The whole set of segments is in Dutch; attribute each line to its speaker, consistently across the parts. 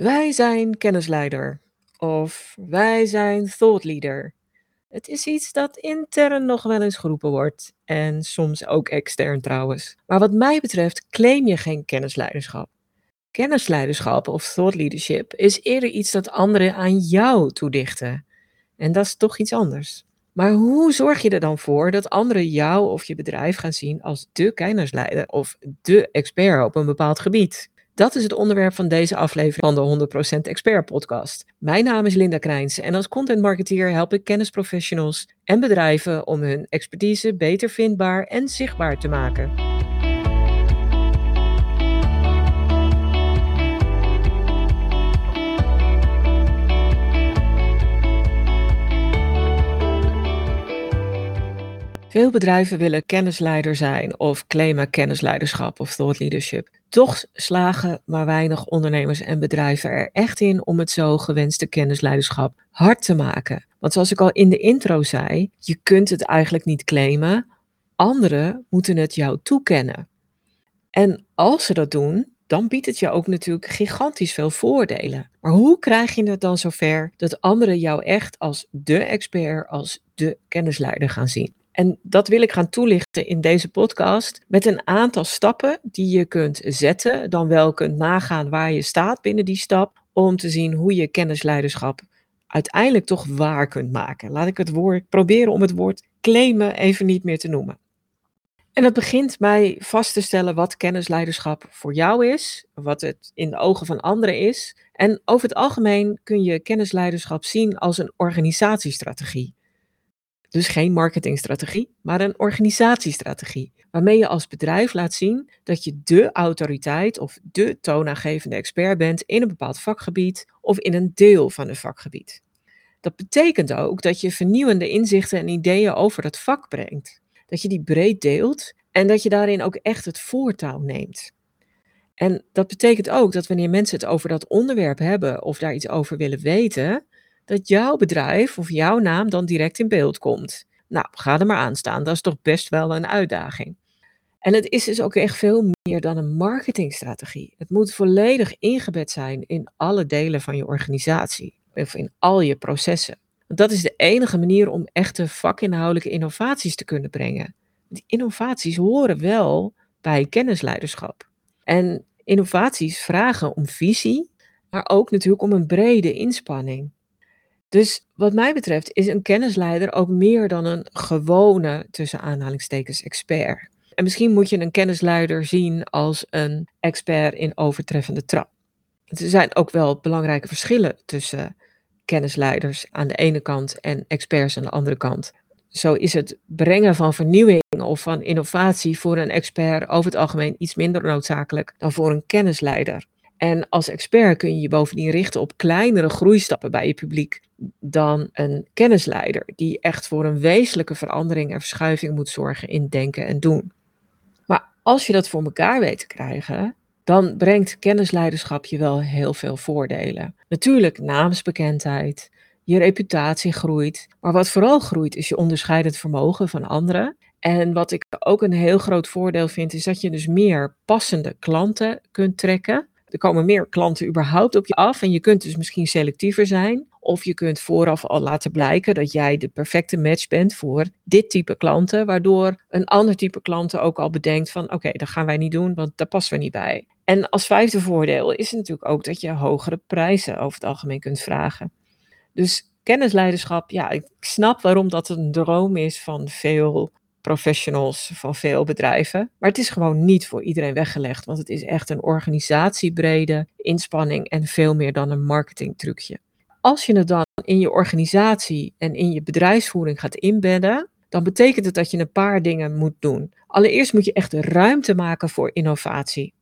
Speaker 1: Wij zijn kennisleider of wij zijn thought leader. Het is iets dat intern nog wel eens geroepen wordt en soms ook extern trouwens. Maar wat mij betreft claim je geen kennisleiderschap. Kennisleiderschap of thought leadership is eerder iets dat anderen aan jou toedichten. En dat is toch iets anders. Maar hoe zorg je er dan voor dat anderen jou of je bedrijf gaan zien als de kennisleider of de expert op een bepaald gebied? Dat is het onderwerp van deze aflevering van de 100% Expert podcast. Mijn naam is Linda Krijns en als content marketeer help ik kennisprofessionals en bedrijven om hun expertise beter vindbaar en zichtbaar te maken. Veel bedrijven willen kennisleider zijn of claimen kennisleiderschap of thought leadership. Toch slagen maar weinig ondernemers en bedrijven er echt in om het zo gewenste kennisleiderschap hard te maken. Want zoals ik al in de intro zei, je kunt het eigenlijk niet claimen. Anderen moeten het jou toekennen. En als ze dat doen, dan biedt het je ook natuurlijk gigantisch veel voordelen. Maar hoe krijg je het dan zover dat anderen jou echt als de expert, als de kennisleider gaan zien? En dat wil ik gaan toelichten in deze podcast met een aantal stappen die je kunt zetten, dan wel kunt nagaan waar je staat binnen die stap, om te zien hoe je kennisleiderschap uiteindelijk toch waar kunt maken. Laat ik het woord proberen om het woord claimen even niet meer te noemen. En dat begint bij vast te stellen wat kennisleiderschap voor jou is, wat het in de ogen van anderen is. En over het algemeen kun je kennisleiderschap zien als een organisatiestrategie. Dus geen marketingstrategie, maar een organisatiestrategie. Waarmee je als bedrijf laat zien dat je de autoriteit of de toonaangevende expert bent in een bepaald vakgebied of in een deel van een vakgebied. Dat betekent ook dat je vernieuwende inzichten en ideeën over dat vak brengt. Dat je die breed deelt en dat je daarin ook echt het voortouw neemt. En dat betekent ook dat wanneer mensen het over dat onderwerp hebben of daar iets over willen weten, dat jouw bedrijf of jouw naam dan direct in beeld komt. Nou, ga er maar aan staan. Dat is toch best wel een uitdaging. En het is dus ook echt veel meer dan een marketingstrategie. Het moet volledig ingebed zijn in alle delen van je organisatie of in al je processen. Dat is de enige manier om echte vakinhoudelijke innovaties te kunnen brengen. Die innovaties horen wel bij kennisleiderschap. En innovaties vragen om visie, maar ook natuurlijk om een brede inspanning. Dus wat mij betreft is een kennisleider ook meer dan een gewone, tussen aanhalingstekens, expert. En misschien moet je een kennisleider zien als een expert in overtreffende trap. Er zijn ook wel belangrijke verschillen tussen kennisleiders aan de ene kant en experts aan de andere kant. Zo is het brengen van vernieuwing of van innovatie voor een expert over het algemeen iets minder noodzakelijk dan voor een kennisleider. En als expert kun je je bovendien richten op kleinere groeistappen bij je publiek dan een kennisleider, die echt voor een wezenlijke verandering en verschuiving moet zorgen in denken en doen. Maar als je dat voor elkaar weet te krijgen, dan brengt kennisleiderschap je wel heel veel voordelen. Natuurlijk naamsbekendheid, je reputatie groeit, maar wat vooral groeit is je onderscheidend vermogen van anderen. En wat ik ook een heel groot voordeel vind, is dat je dus meer passende klanten kunt trekken er komen meer klanten überhaupt op je af en je kunt dus misschien selectiever zijn. Of je kunt vooraf al laten blijken dat jij de perfecte match bent voor dit type klanten, waardoor een ander type klanten ook al bedenkt van oké, dat gaan wij niet doen, want daar passen we niet bij. En als vijfde voordeel is het natuurlijk ook dat je hogere prijzen over het algemeen kunt vragen. Dus kennisleiderschap, ja, ik snap waarom dat een droom is van veel professionals van veel bedrijven. Maar het is gewoon niet voor iedereen weggelegd, want het is echt een organisatiebrede inspanning en veel meer dan een marketingtrucje. Als je het dan in je organisatie en in je bedrijfsvoering gaat inbedden, dan betekent het dat je een paar dingen moet doen. Allereerst moet je echt ruimte maken voor innovatie.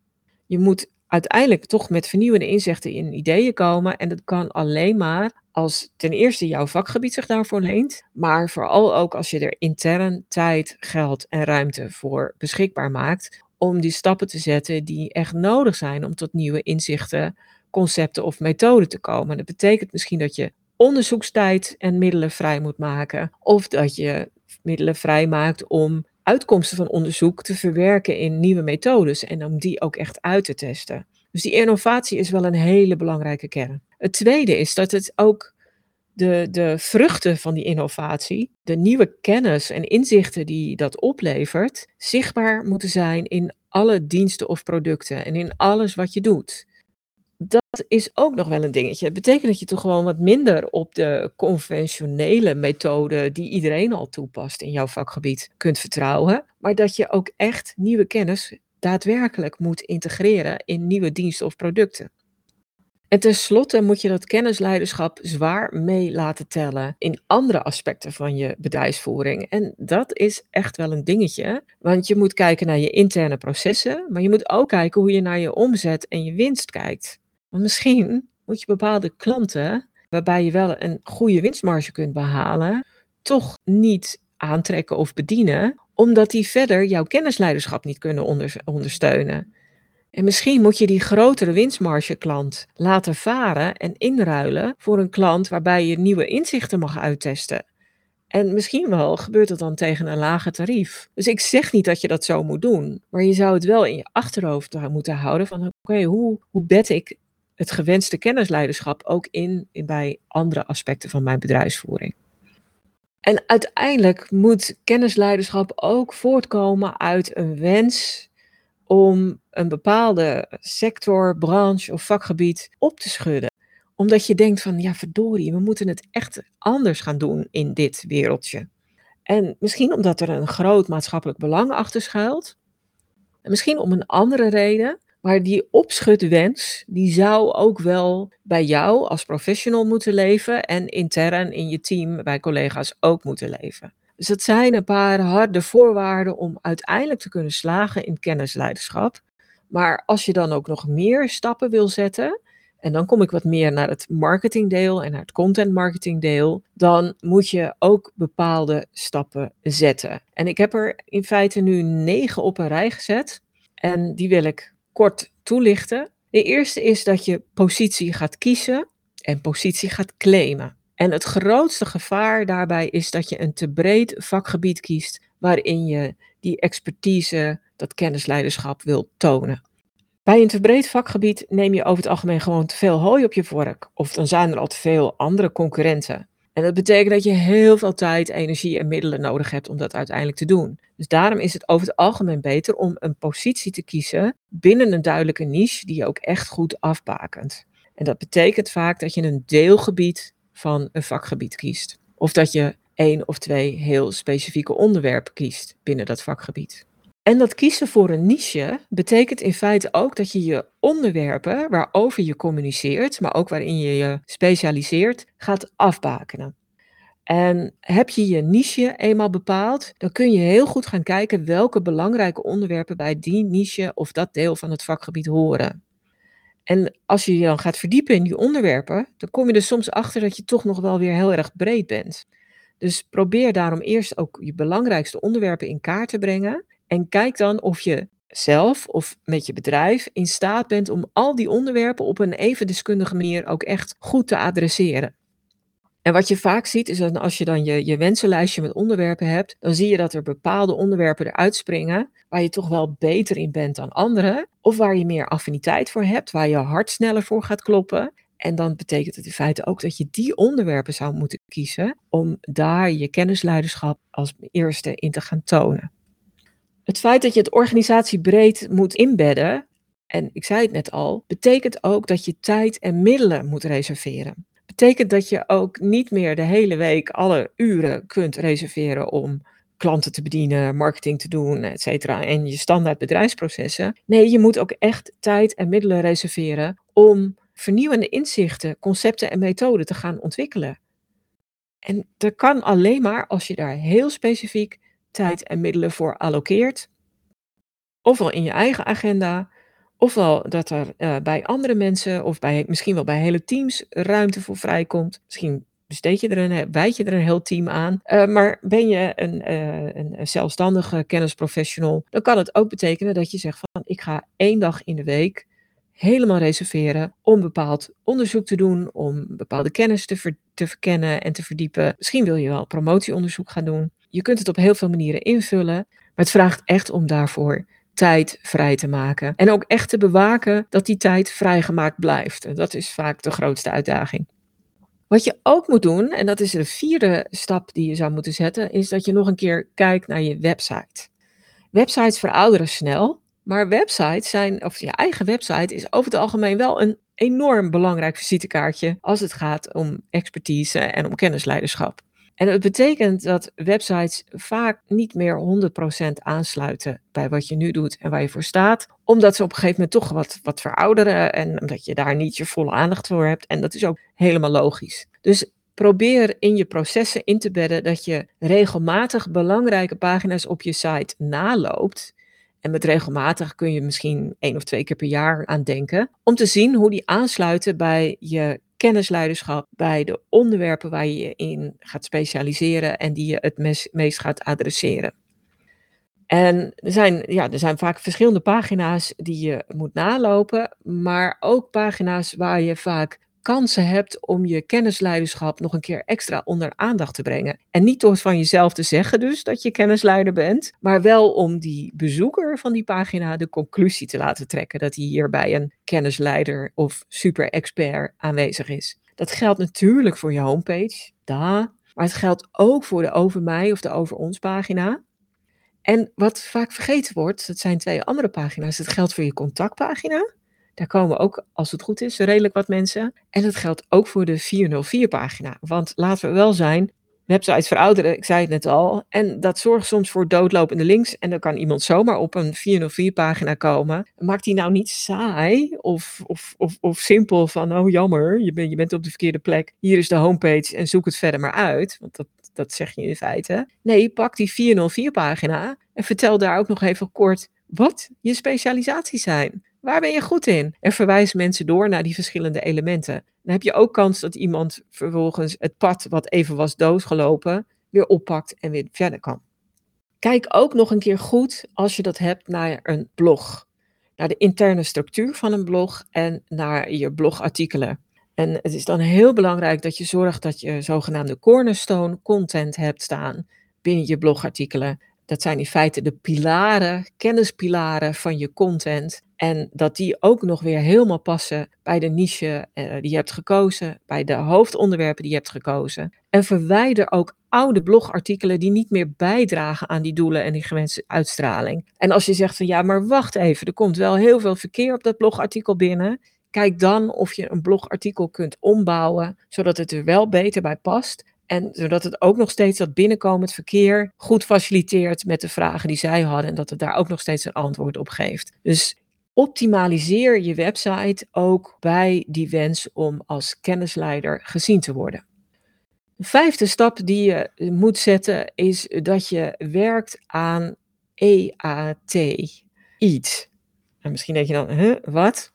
Speaker 1: Je moet uiteindelijk toch met vernieuwende inzichten in ideeën komen. En dat kan alleen maar als ten eerste jouw vakgebied zich daarvoor leent, maar vooral ook als je er intern tijd, geld en ruimte voor beschikbaar maakt om die stappen te zetten die echt nodig zijn om tot nieuwe inzichten, concepten of methoden te komen. Dat betekent misschien dat je onderzoekstijd en middelen vrij moet maken, of dat je middelen vrij maakt om uitkomsten van onderzoek te verwerken in nieuwe methodes en om die ook echt uit te testen. Dus die innovatie is wel een hele belangrijke kern. Het tweede is dat het ook de, de vruchten van die innovatie, de nieuwe kennis en inzichten die dat oplevert, zichtbaar moeten zijn in alle diensten of producten en in alles wat je doet. Dat is ook nog wel een dingetje. Het betekent dat je toch gewoon wat minder op de conventionele methode die iedereen al toepast in jouw vakgebied kunt vertrouwen, maar dat je ook echt nieuwe kennis daadwerkelijk moet integreren in nieuwe diensten of producten. En tenslotte moet je dat kennisleiderschap zwaar mee laten tellen in andere aspecten van je bedrijfsvoering. En dat is echt wel een dingetje, want je moet kijken naar je interne processen, maar je moet ook kijken hoe je naar je omzet en je winst kijkt. Want misschien moet je bepaalde klanten, waarbij je wel een goede winstmarge kunt behalen, toch niet aantrekken of bedienen, omdat die verder jouw kennisleiderschap niet kunnen ondersteunen. En misschien moet je die grotere winstmarge klant laten varen en inruilen voor een klant waarbij je nieuwe inzichten mag uittesten. En misschien wel gebeurt dat dan tegen een lager tarief. Dus ik zeg niet dat je dat zo moet doen, maar je zou het wel in je achterhoofd moeten houden van oké, hoe, hoe bed ik het gewenste kennisleiderschap ook in, in bij andere aspecten van mijn bedrijfsvoering. En uiteindelijk moet kennisleiderschap ook voortkomen uit een wens om een bepaalde sector, branche of vakgebied op te schudden. Omdat je denkt van, ja verdorie, we moeten het echt anders gaan doen in dit wereldje. En misschien omdat er een groot maatschappelijk belang achter schuilt. En misschien om een andere reden. Maar die opschudwens, die zou ook wel bij jou als professional moeten leven en intern in je team bij collega's ook moeten leven. Dus dat zijn een paar harde voorwaarden om uiteindelijk te kunnen slagen in kennisleiderschap. Maar als je dan ook nog meer stappen wil zetten, en dan kom ik wat meer naar het marketingdeel en naar het content marketingdeel, dan moet je ook bepaalde stappen zetten. En ik heb er in feite nu negen op een rij gezet en die wil ik kort toelichten. De eerste is dat je positie gaat kiezen en positie gaat claimen. En het grootste gevaar daarbij is dat je een te breed vakgebied kiest waarin je die expertise, dat kennisleiderschap wil tonen. Bij een te breed vakgebied neem je over het algemeen gewoon te veel hooi op je vork. Of dan zijn er al te veel andere concurrenten. En dat betekent dat je heel veel tijd, energie en middelen nodig hebt om dat uiteindelijk te doen. Dus daarom is het over het algemeen beter om een positie te kiezen binnen een duidelijke niche die je ook echt goed afbakent. En dat betekent vaak dat je een deelgebied van een vakgebied kiest. Of dat je één of twee heel specifieke onderwerpen kiest binnen dat vakgebied. En dat kiezen voor een niche betekent in feite ook dat je je onderwerpen waarover je communiceert, maar ook waarin je je specialiseert, gaat afbakenen. En heb je je niche eenmaal bepaald, dan kun je heel goed gaan kijken welke belangrijke onderwerpen bij die niche of dat deel van het vakgebied horen. En als je je dan gaat verdiepen in die onderwerpen, dan kom je er soms achter dat je toch nog wel weer heel erg breed bent. Dus probeer daarom eerst ook je belangrijkste onderwerpen in kaart te brengen. En kijk dan of je zelf of met je bedrijf in staat bent om al die onderwerpen op een even deskundige manier ook echt goed te adresseren. En wat je vaak ziet is dat als je dan je, je wensenlijstje met onderwerpen hebt, dan zie je dat er bepaalde onderwerpen eruit springen waar je toch wel beter in bent dan anderen, of waar je meer affiniteit voor hebt, waar je hart sneller voor gaat kloppen. En dan betekent het in feite ook dat je die onderwerpen zou moeten kiezen om daar je kennisleiderschap als eerste in te gaan tonen. Het feit dat je het organisatie breed moet inbedden, en ik zei het net al, betekent ook dat je tijd en middelen moet reserveren betekent dat je ook niet meer de hele week alle uren kunt reserveren om klanten te bedienen, marketing te doen, et cetera, en je standaard bedrijfsprocessen. Nee, je moet ook echt tijd en middelen reserveren om vernieuwende inzichten, concepten en methoden te gaan ontwikkelen. En dat kan alleen maar als je daar heel specifiek tijd en middelen voor allokeert, ofwel in je eigen agenda, Ofwel dat er uh, bij andere mensen of bij, misschien wel bij hele teams ruimte voor vrijkomt. Misschien besteed je er een, wijd je er een heel team aan. Uh, maar ben je een, uh, een zelfstandige kennisprofessional, dan kan het ook betekenen dat je zegt van ik ga één dag in de week helemaal reserveren om bepaald onderzoek te doen, om bepaalde kennis te, te verkennen en te verdiepen. Misschien wil je wel promotieonderzoek gaan doen. Je kunt het op heel veel manieren invullen, maar het vraagt echt om daarvoor tijd vrij te maken. En ook echt te bewaken dat die tijd vrijgemaakt blijft. En dat is vaak de grootste uitdaging. Wat je ook moet doen, en dat is de vierde stap die je zou moeten zetten, is dat je nog een keer kijkt naar je website. Websites verouderen snel, maar websites zijn, of je eigen website is over het algemeen wel een enorm belangrijk visitekaartje als het gaat om expertise en om kennisleiderschap. En dat betekent dat websites vaak niet meer 100% aansluiten bij wat je nu doet en waar je voor staat, omdat ze op een gegeven moment toch wat, wat verouderen en omdat je daar niet je volle aandacht voor hebt. En dat is ook helemaal logisch. Dus probeer in je processen in te bedden dat je regelmatig belangrijke pagina's op je site naloopt. En met regelmatig kun je misschien één of twee keer per jaar aan denken. Om te zien hoe die aansluiten bij je kennisleiderschap bij de onderwerpen waar je je in gaat specialiseren en die je het meest gaat adresseren. En er zijn, ja, er zijn vaak verschillende pagina's die je moet nalopen, maar ook pagina's waar je vaak kansen hebt om je kennisleiderschap nog een keer extra onder aandacht te brengen. En niet door van jezelf te zeggen dus dat je kennisleider bent, maar wel om die bezoeker van die pagina de conclusie te laten trekken dat hij hierbij een kennisleider of super expert aanwezig is. Dat geldt natuurlijk voor je homepage, daar, maar het geldt ook voor de over mij of de over ons pagina. En wat vaak vergeten wordt, dat zijn twee andere pagina's. Het geldt voor je contactpagina daar komen ook, als het goed is, redelijk wat mensen. En dat geldt ook voor de 404-pagina. Want laten we wel zijn, websites verouderen, ik zei het net al. En dat zorgt soms voor doodlopende links. En dan kan iemand zomaar op een 404-pagina komen. Maakt die nou niet saai of, of, of, of simpel van, oh jammer, je, bent je bent op de verkeerde plek. Hier is de homepage en zoek het verder maar uit. Want dat, dat zeg je in feite. Nee, pak die 404-pagina en vertel daar ook nog even kort wat je specialisaties zijn. Waar ben je goed in? En verwijs mensen door naar die verschillende elementen. Dan heb je ook kans dat iemand vervolgens het pad wat even was doodgelopen weer oppakt en weer verder kan. Kijk ook nog een keer goed als je dat hebt naar een blog. Naar de interne structuur van een blog en naar je blogartikelen. En het is dan heel belangrijk dat je zorgt dat je zogenaamde cornerstone content hebt staan binnen je blogartikelen. Dat zijn in feite de pilaren, kennispilaren van je content. En dat die ook nog weer helemaal passen bij de niche eh, die je hebt gekozen, bij de hoofdonderwerpen die je hebt gekozen. En verwijder ook oude blogartikelen die niet meer bijdragen aan die doelen en die gewenste uitstraling. En als je zegt van ja, maar wacht even, er komt wel heel veel verkeer op dat blogartikel binnen. Kijk dan of je een blogartikel kunt ombouwen, zodat het er wel beter bij past. En zodat het ook nog steeds dat binnenkomend verkeer goed faciliteert met de vragen die zij hadden. En dat het daar ook nog steeds een antwoord op geeft. Dus optimaliseer je website ook bij die wens om als kennisleider gezien te worden. De vijfde stap die je moet zetten is dat je werkt aan EAT. EAT. En misschien denk je dan, huh, wat?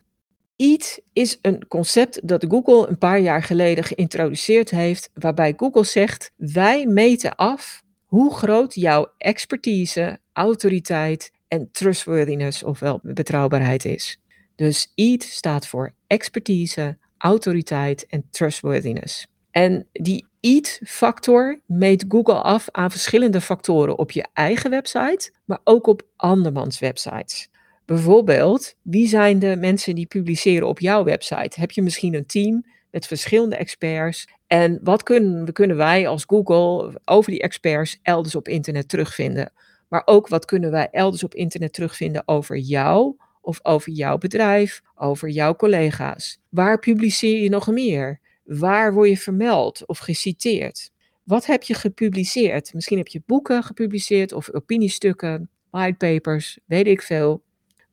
Speaker 1: EAT is een concept dat Google een paar jaar geleden geïntroduceerd heeft, waarbij Google zegt: wij meten af hoe groot jouw expertise, autoriteit en trustworthiness, ofwel betrouwbaarheid is. Dus EAT staat voor expertise, autoriteit en trustworthiness. En die EAT-factor meet Google af aan verschillende factoren op je eigen website, maar ook op andermans websites. Bijvoorbeeld, wie zijn de mensen die publiceren op jouw website? Heb je misschien een team met verschillende experts? En wat kunnen, kunnen wij als Google over die experts elders op internet terugvinden? Maar ook wat kunnen wij elders op internet terugvinden over jou of over jouw bedrijf, over jouw collega's? Waar publiceer je nog meer? Waar word je vermeld of geciteerd? Wat heb je gepubliceerd? Misschien heb je boeken gepubliceerd of opiniestukken, whitepapers, weet ik veel.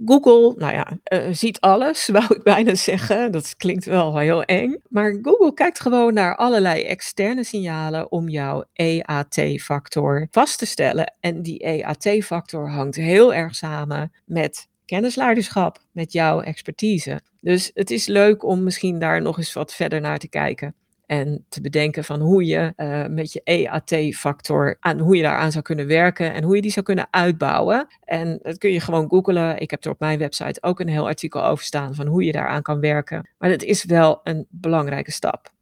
Speaker 1: Google, nou ja, uh, ziet alles, wou ik bijna zeggen. Dat klinkt wel heel eng. Maar Google kijkt gewoon naar allerlei externe signalen om jouw EAT-factor vast te stellen. En die EAT-factor hangt heel erg samen met kennisleiderschap, met jouw expertise. Dus het is leuk om misschien daar nog eens wat verder naar te kijken. En te bedenken van hoe je uh, met je EAT-factor aan hoe je daaraan zou kunnen werken en hoe je die zou kunnen uitbouwen. En dat kun je gewoon googlen. Ik heb er op mijn website ook een heel artikel over staan van hoe je daaraan kan werken. Maar dat is wel een belangrijke stap.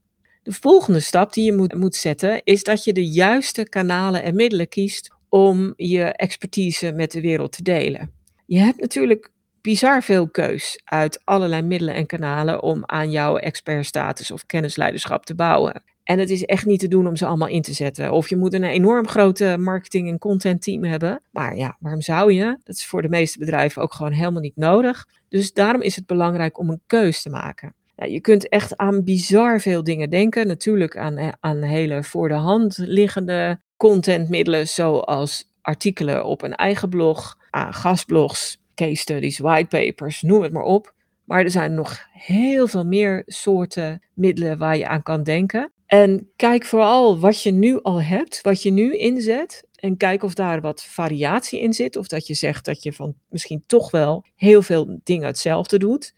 Speaker 1: De volgende stap die je moet, moet zetten is dat je de juiste kanalen en middelen kiest om je expertise met de wereld te delen. Je hebt natuurlijk bizar veel keus uit allerlei middelen en kanalen om aan jouw expertstatus of kennisleiderschap te bouwen. En het is echt niet te doen om ze allemaal in te zetten. Of je moet een enorm grote marketing- en content team hebben. Maar ja, waarom zou je? Dat is voor de meeste bedrijven ook gewoon helemaal niet nodig. Dus daarom is het belangrijk om een keus te maken. je kunt echt aan bizar veel dingen denken. Natuurlijk aan, eh, aan hele voor de hand liggende contentmiddelen, zoals artikelen op een eigen blog, aan gastblogs, case studies, whitepapers, noem het maar op. Maar er zijn nog heel veel meer soorten middelen waar je aan kan denken. En kijk vooral wat je nu al hebt, wat je nu inzet. En kijk of daar wat variatie in zit. Of dat je zegt dat je van misschien toch wel heel veel dingen hetzelfde doet.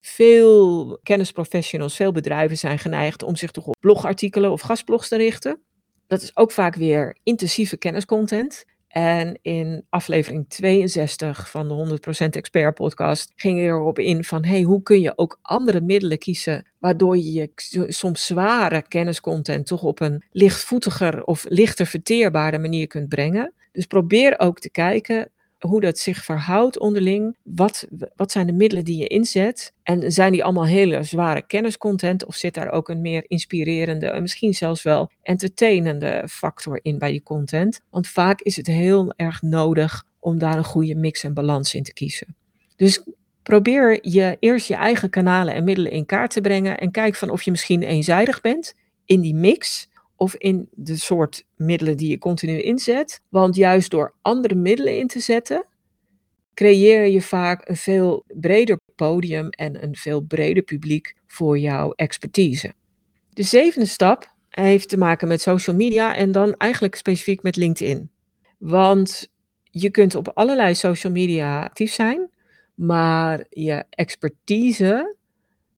Speaker 1: Veel kennisprofessionals, veel bedrijven zijn geneigd om zich toch op blogartikelen of gastblogs te richten. Dat is ook vaak weer intensieve kenniscontent. En in aflevering 62 van de 100% Expert podcast ging je erop in van hey, hoe kun je ook andere middelen kiezen waardoor je je soms zware kenniscontent toch op een lichtvoetiger of lichter verteerbare manier kunt brengen. Dus probeer ook te kijken hoe dat zich verhoudt onderling. Wat, wat zijn de middelen die je inzet? En zijn die allemaal hele zware kenniscontent? Of zit daar ook een meer inspirerende en misschien zelfs wel entertainende factor in bij je content? Want vaak is het heel erg nodig om daar een goede mix en balans in te kiezen. Dus probeer je eerst je eigen kanalen en middelen in kaart te brengen en kijk van of je misschien eenzijdig bent in die mix of in de soort middelen die je continu inzet. Want juist door andere middelen in te zetten, creëer je vaak een veel breder podium en een veel breder publiek voor jouw expertise. De zevende stap heeft te maken met social media en dan eigenlijk specifiek met LinkedIn. Want je kunt op allerlei social media actief zijn, maar je expertise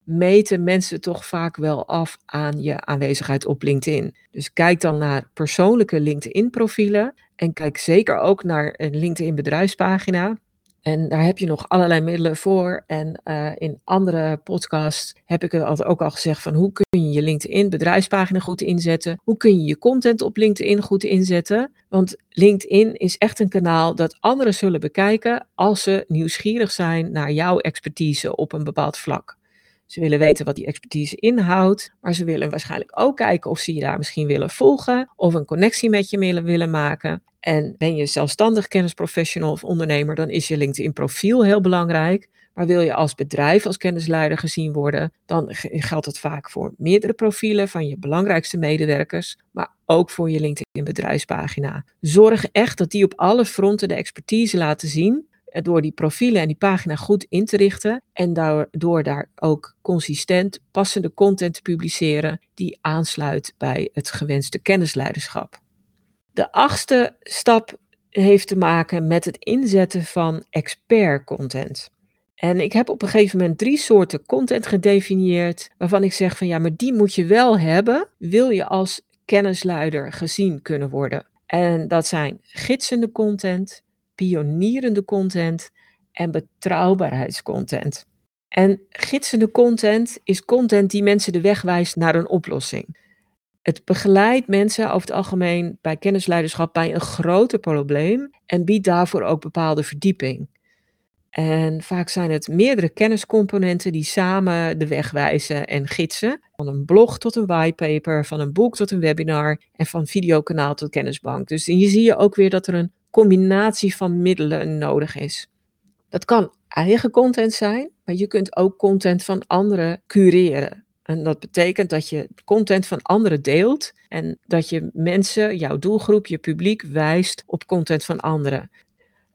Speaker 1: meten mensen toch vaak wel af aan je aanwezigheid op LinkedIn. Dus kijk dan naar persoonlijke LinkedIn-profielen en kijk zeker ook naar een LinkedIn-bedrijfspagina. En daar heb je nog allerlei middelen voor. En uh, in andere podcasts heb ik het ook al gezegd van hoe kun je je LinkedIn bedrijfspagina goed inzetten? Hoe kun je je content op LinkedIn goed inzetten? Want LinkedIn is echt een kanaal dat anderen zullen bekijken als ze nieuwsgierig zijn naar jouw expertise op een bepaald vlak. Ze willen weten wat die expertise inhoudt, maar ze willen waarschijnlijk ook kijken of ze je daar misschien willen volgen of een connectie met je willen, willen maken. En ben je zelfstandig kennisprofessional of ondernemer, dan is je LinkedIn profiel heel belangrijk. Maar wil je als bedrijf, als kennisleider gezien worden, dan geldt het vaak voor meerdere profielen van je belangrijkste medewerkers, maar ook voor je LinkedIn bedrijfspagina. Zorg echt dat die op alle fronten de expertise laten zien, door die profielen en die pagina goed in te richten en door daar ook consistent passende content te publiceren die aansluit bij het gewenste kennisleiderschap. De achtste stap heeft te maken met het inzetten van expert content. En ik heb op een gegeven moment drie soorten content gedefinieerd waarvan ik zeg van ja, maar die moet je wel hebben, wil je als kennisleider gezien kunnen worden. En dat zijn gidsende content, pionierende content en betrouwbaarheidscontent. En gidsende content is content die mensen de weg wijst naar een oplossing. Het begeleidt mensen over het algemeen bij kennisleiderschap bij een groter probleem en biedt daarvoor ook bepaalde verdieping. En vaak zijn het meerdere kenniscomponenten die samen de weg wijzen en gidsen. Van een blog tot een whitepaper, van een boek tot een webinar en van videokanaal tot kennisbank. Dus hier zie je ook weer dat er een combinatie van middelen nodig is. Dat kan eigen content zijn, maar je kunt ook content van anderen cureren. En dat betekent dat je content van anderen deelt en dat je mensen, jouw doelgroep, je publiek wijst op content van anderen.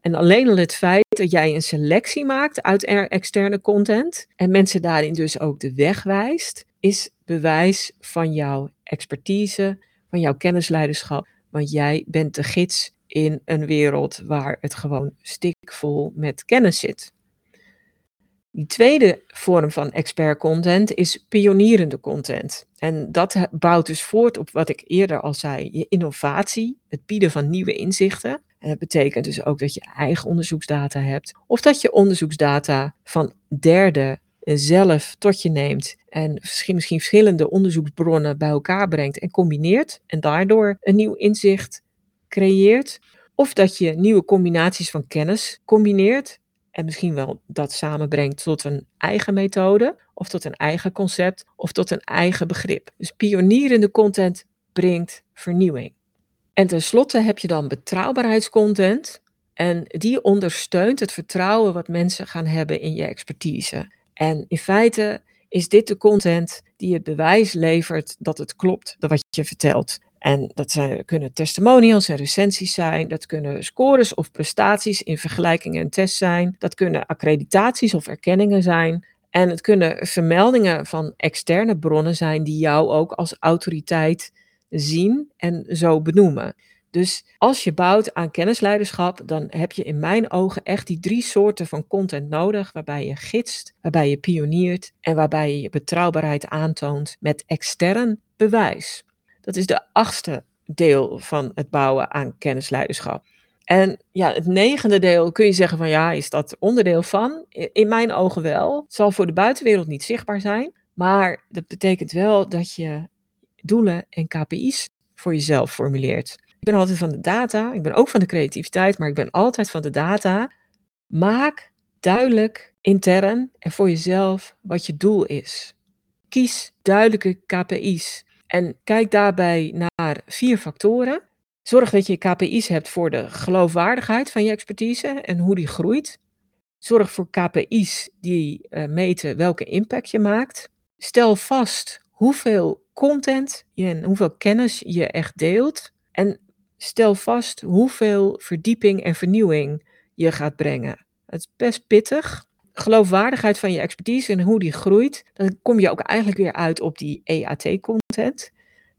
Speaker 1: En alleen al het feit dat jij een selectie maakt uit externe content en mensen daarin dus ook de weg wijst, is bewijs van jouw expertise, van jouw kennisleiderschap. Want jij bent de gids in een wereld waar het gewoon stikvol met kennis zit. Die tweede vorm van expert content is pionierende content. En dat bouwt dus voort op wat ik eerder al zei, je innovatie, het bieden van nieuwe inzichten. En dat betekent dus ook dat je eigen onderzoeksdata hebt, of dat je onderzoeksdata van derden zelf tot je neemt en misschien, misschien verschillende onderzoeksbronnen bij elkaar brengt en combineert en daardoor een nieuw inzicht creëert. Of dat je nieuwe combinaties van kennis combineert en misschien wel dat samenbrengt tot een eigen methode, of tot een eigen concept, of tot een eigen begrip. Dus pionierende content brengt vernieuwing. En tenslotte heb je dan betrouwbaarheidscontent. En die ondersteunt het vertrouwen wat mensen gaan hebben in je expertise. En in feite is dit de content die het bewijs levert dat het klopt, dat wat je vertelt. En dat zijn, kunnen testimonials en recensies zijn, dat kunnen scores of prestaties in vergelijkingen en tests zijn, dat kunnen accreditaties of erkenningen zijn. En het kunnen vermeldingen van externe bronnen zijn die jou ook als autoriteit zien en zo benoemen. Dus als je bouwt aan kennisleiderschap, dan heb je in mijn ogen echt die drie soorten van content nodig, waarbij je gidst, waarbij je pioniert en waarbij je je betrouwbaarheid aantoont met extern bewijs. Dat is de achtste deel van het bouwen aan kennisleiderschap. En ja, het negende deel kun je zeggen van ja, is dat onderdeel van? In mijn ogen wel. Het zal voor de buitenwereld niet zichtbaar zijn, maar dat betekent wel dat je doelen en KPI's voor jezelf formuleert. Ik ben altijd van de data, ik ben ook van de creativiteit, maar ik ben altijd van de data. Maak duidelijk intern en voor jezelf wat je doel is. Kies duidelijke KPI's en kijk daarbij naar vier factoren. Zorg dat je KPI's hebt voor de geloofwaardigheid van je expertise en hoe die groeit. Zorg voor KPI's die uh, meten welke impact je maakt. Stel vast hoeveel content je en hoeveel kennis je echt deelt. En stel vast hoeveel verdieping en vernieuwing je gaat brengen. Het is best pittig. Geloofwaardigheid van je expertise en hoe die groeit, dan kom je ook eigenlijk weer uit op die EAT-content.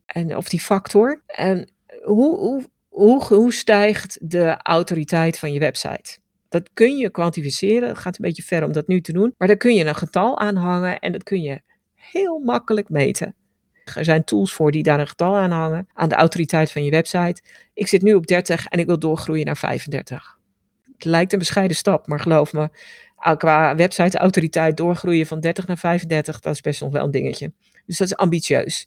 Speaker 1: En, of die factor. En hoe, hoe, hoe, hoe stijgt de autoriteit van je website? Dat kun je kwantificeren. Het gaat een beetje ver om dat nu te doen. Maar daar kun je een getal aan hangen en dat kun je heel makkelijk meten. Er zijn tools voor die daar een getal aan hangen, aan de autoriteit van je website. Ik zit nu op 30 en ik wil doorgroeien naar 35. Het lijkt een bescheiden stap, maar geloof me, qua website-autoriteit doorgroeien van 30 naar 35, dat is best nog wel een dingetje. Dus dat is ambitieus.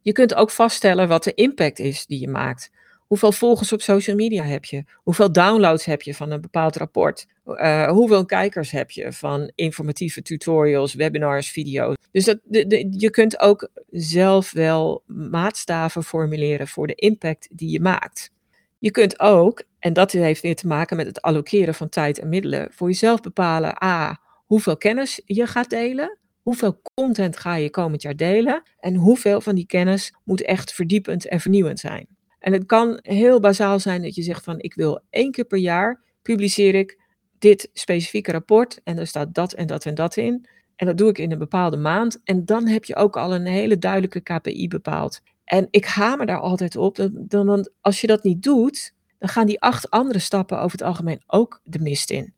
Speaker 1: Je kunt ook vaststellen wat de impact is die je maakt. Hoeveel volgers op social media heb je? Hoeveel downloads heb je van een bepaald rapport? Uh, hoeveel kijkers heb je van informatieve tutorials, webinars, video's? Dus dat, je kunt ook zelf wel maatstaven formuleren voor de impact die je maakt. Je kunt ook, en dat heeft weer te maken met het allokeren van tijd en middelen, voor jezelf bepalen: A, hoeveel kennis je gaat delen. Hoeveel content ga je komend jaar delen? En hoeveel van die kennis moet echt verdiepend en vernieuwend zijn? En het kan heel bazaal zijn dat je zegt van ik wil één keer per jaar publiceer ik dit specifieke rapport en er staat dat en dat en dat in. En dat doe ik in een bepaalde maand. En dan heb je ook al een hele duidelijke KPI bepaald. En ik hamer daar altijd op. Dan, als je dat niet doet, dan gaan die acht andere stappen over het algemeen ook de mist in.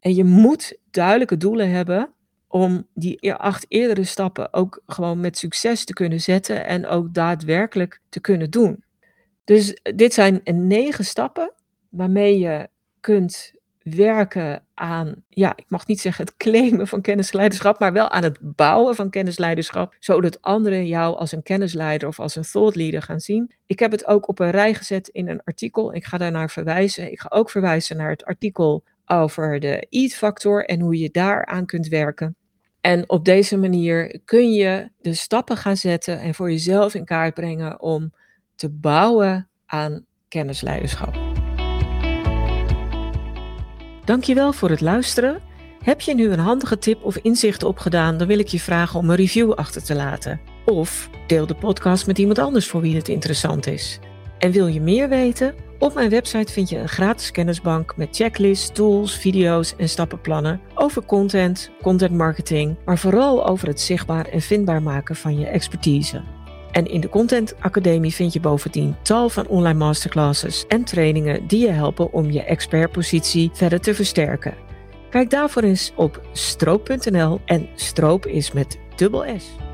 Speaker 1: En je moet duidelijke doelen hebben om die e-, acht eerdere stappen ook gewoon met succes te kunnen zetten en ook daadwerkelijk te kunnen doen. Dus dit zijn negen stappen waarmee je kunt werken aan, ja, ik mag niet zeggen het claimen van kennisleiderschap, maar wel aan het bouwen van kennisleiderschap, zodat anderen jou als een kennisleider of als een thought leader gaan zien. Ik heb het ook op een rij gezet in een artikel. Ik ga daarnaar verwijzen. Ik ga ook verwijzen naar het artikel over de EAT-factor en hoe je daaraan kunt werken. En op deze manier kun je de stappen gaan zetten en voor jezelf in kaart brengen om te bouwen aan kennisleiderschap. Dankjewel voor het luisteren. Heb je nu een handige tip of inzicht opgedaan, dan wil ik je vragen om een review achter te laten. Of deel de podcast met iemand anders voor wie het interessant is. En wil je meer weten? Op mijn website vind je een gratis kennisbank met checklists, tools, video's en stappenplannen over content, content marketing, maar vooral over het zichtbaar en vindbaar maken van je expertise. En in de Content Academie vind je bovendien tal van online masterclasses en trainingen die je helpen om je expertpositie verder te versterken. Kijk daarvoor eens op stroop.nl en stroop is met dubbel S.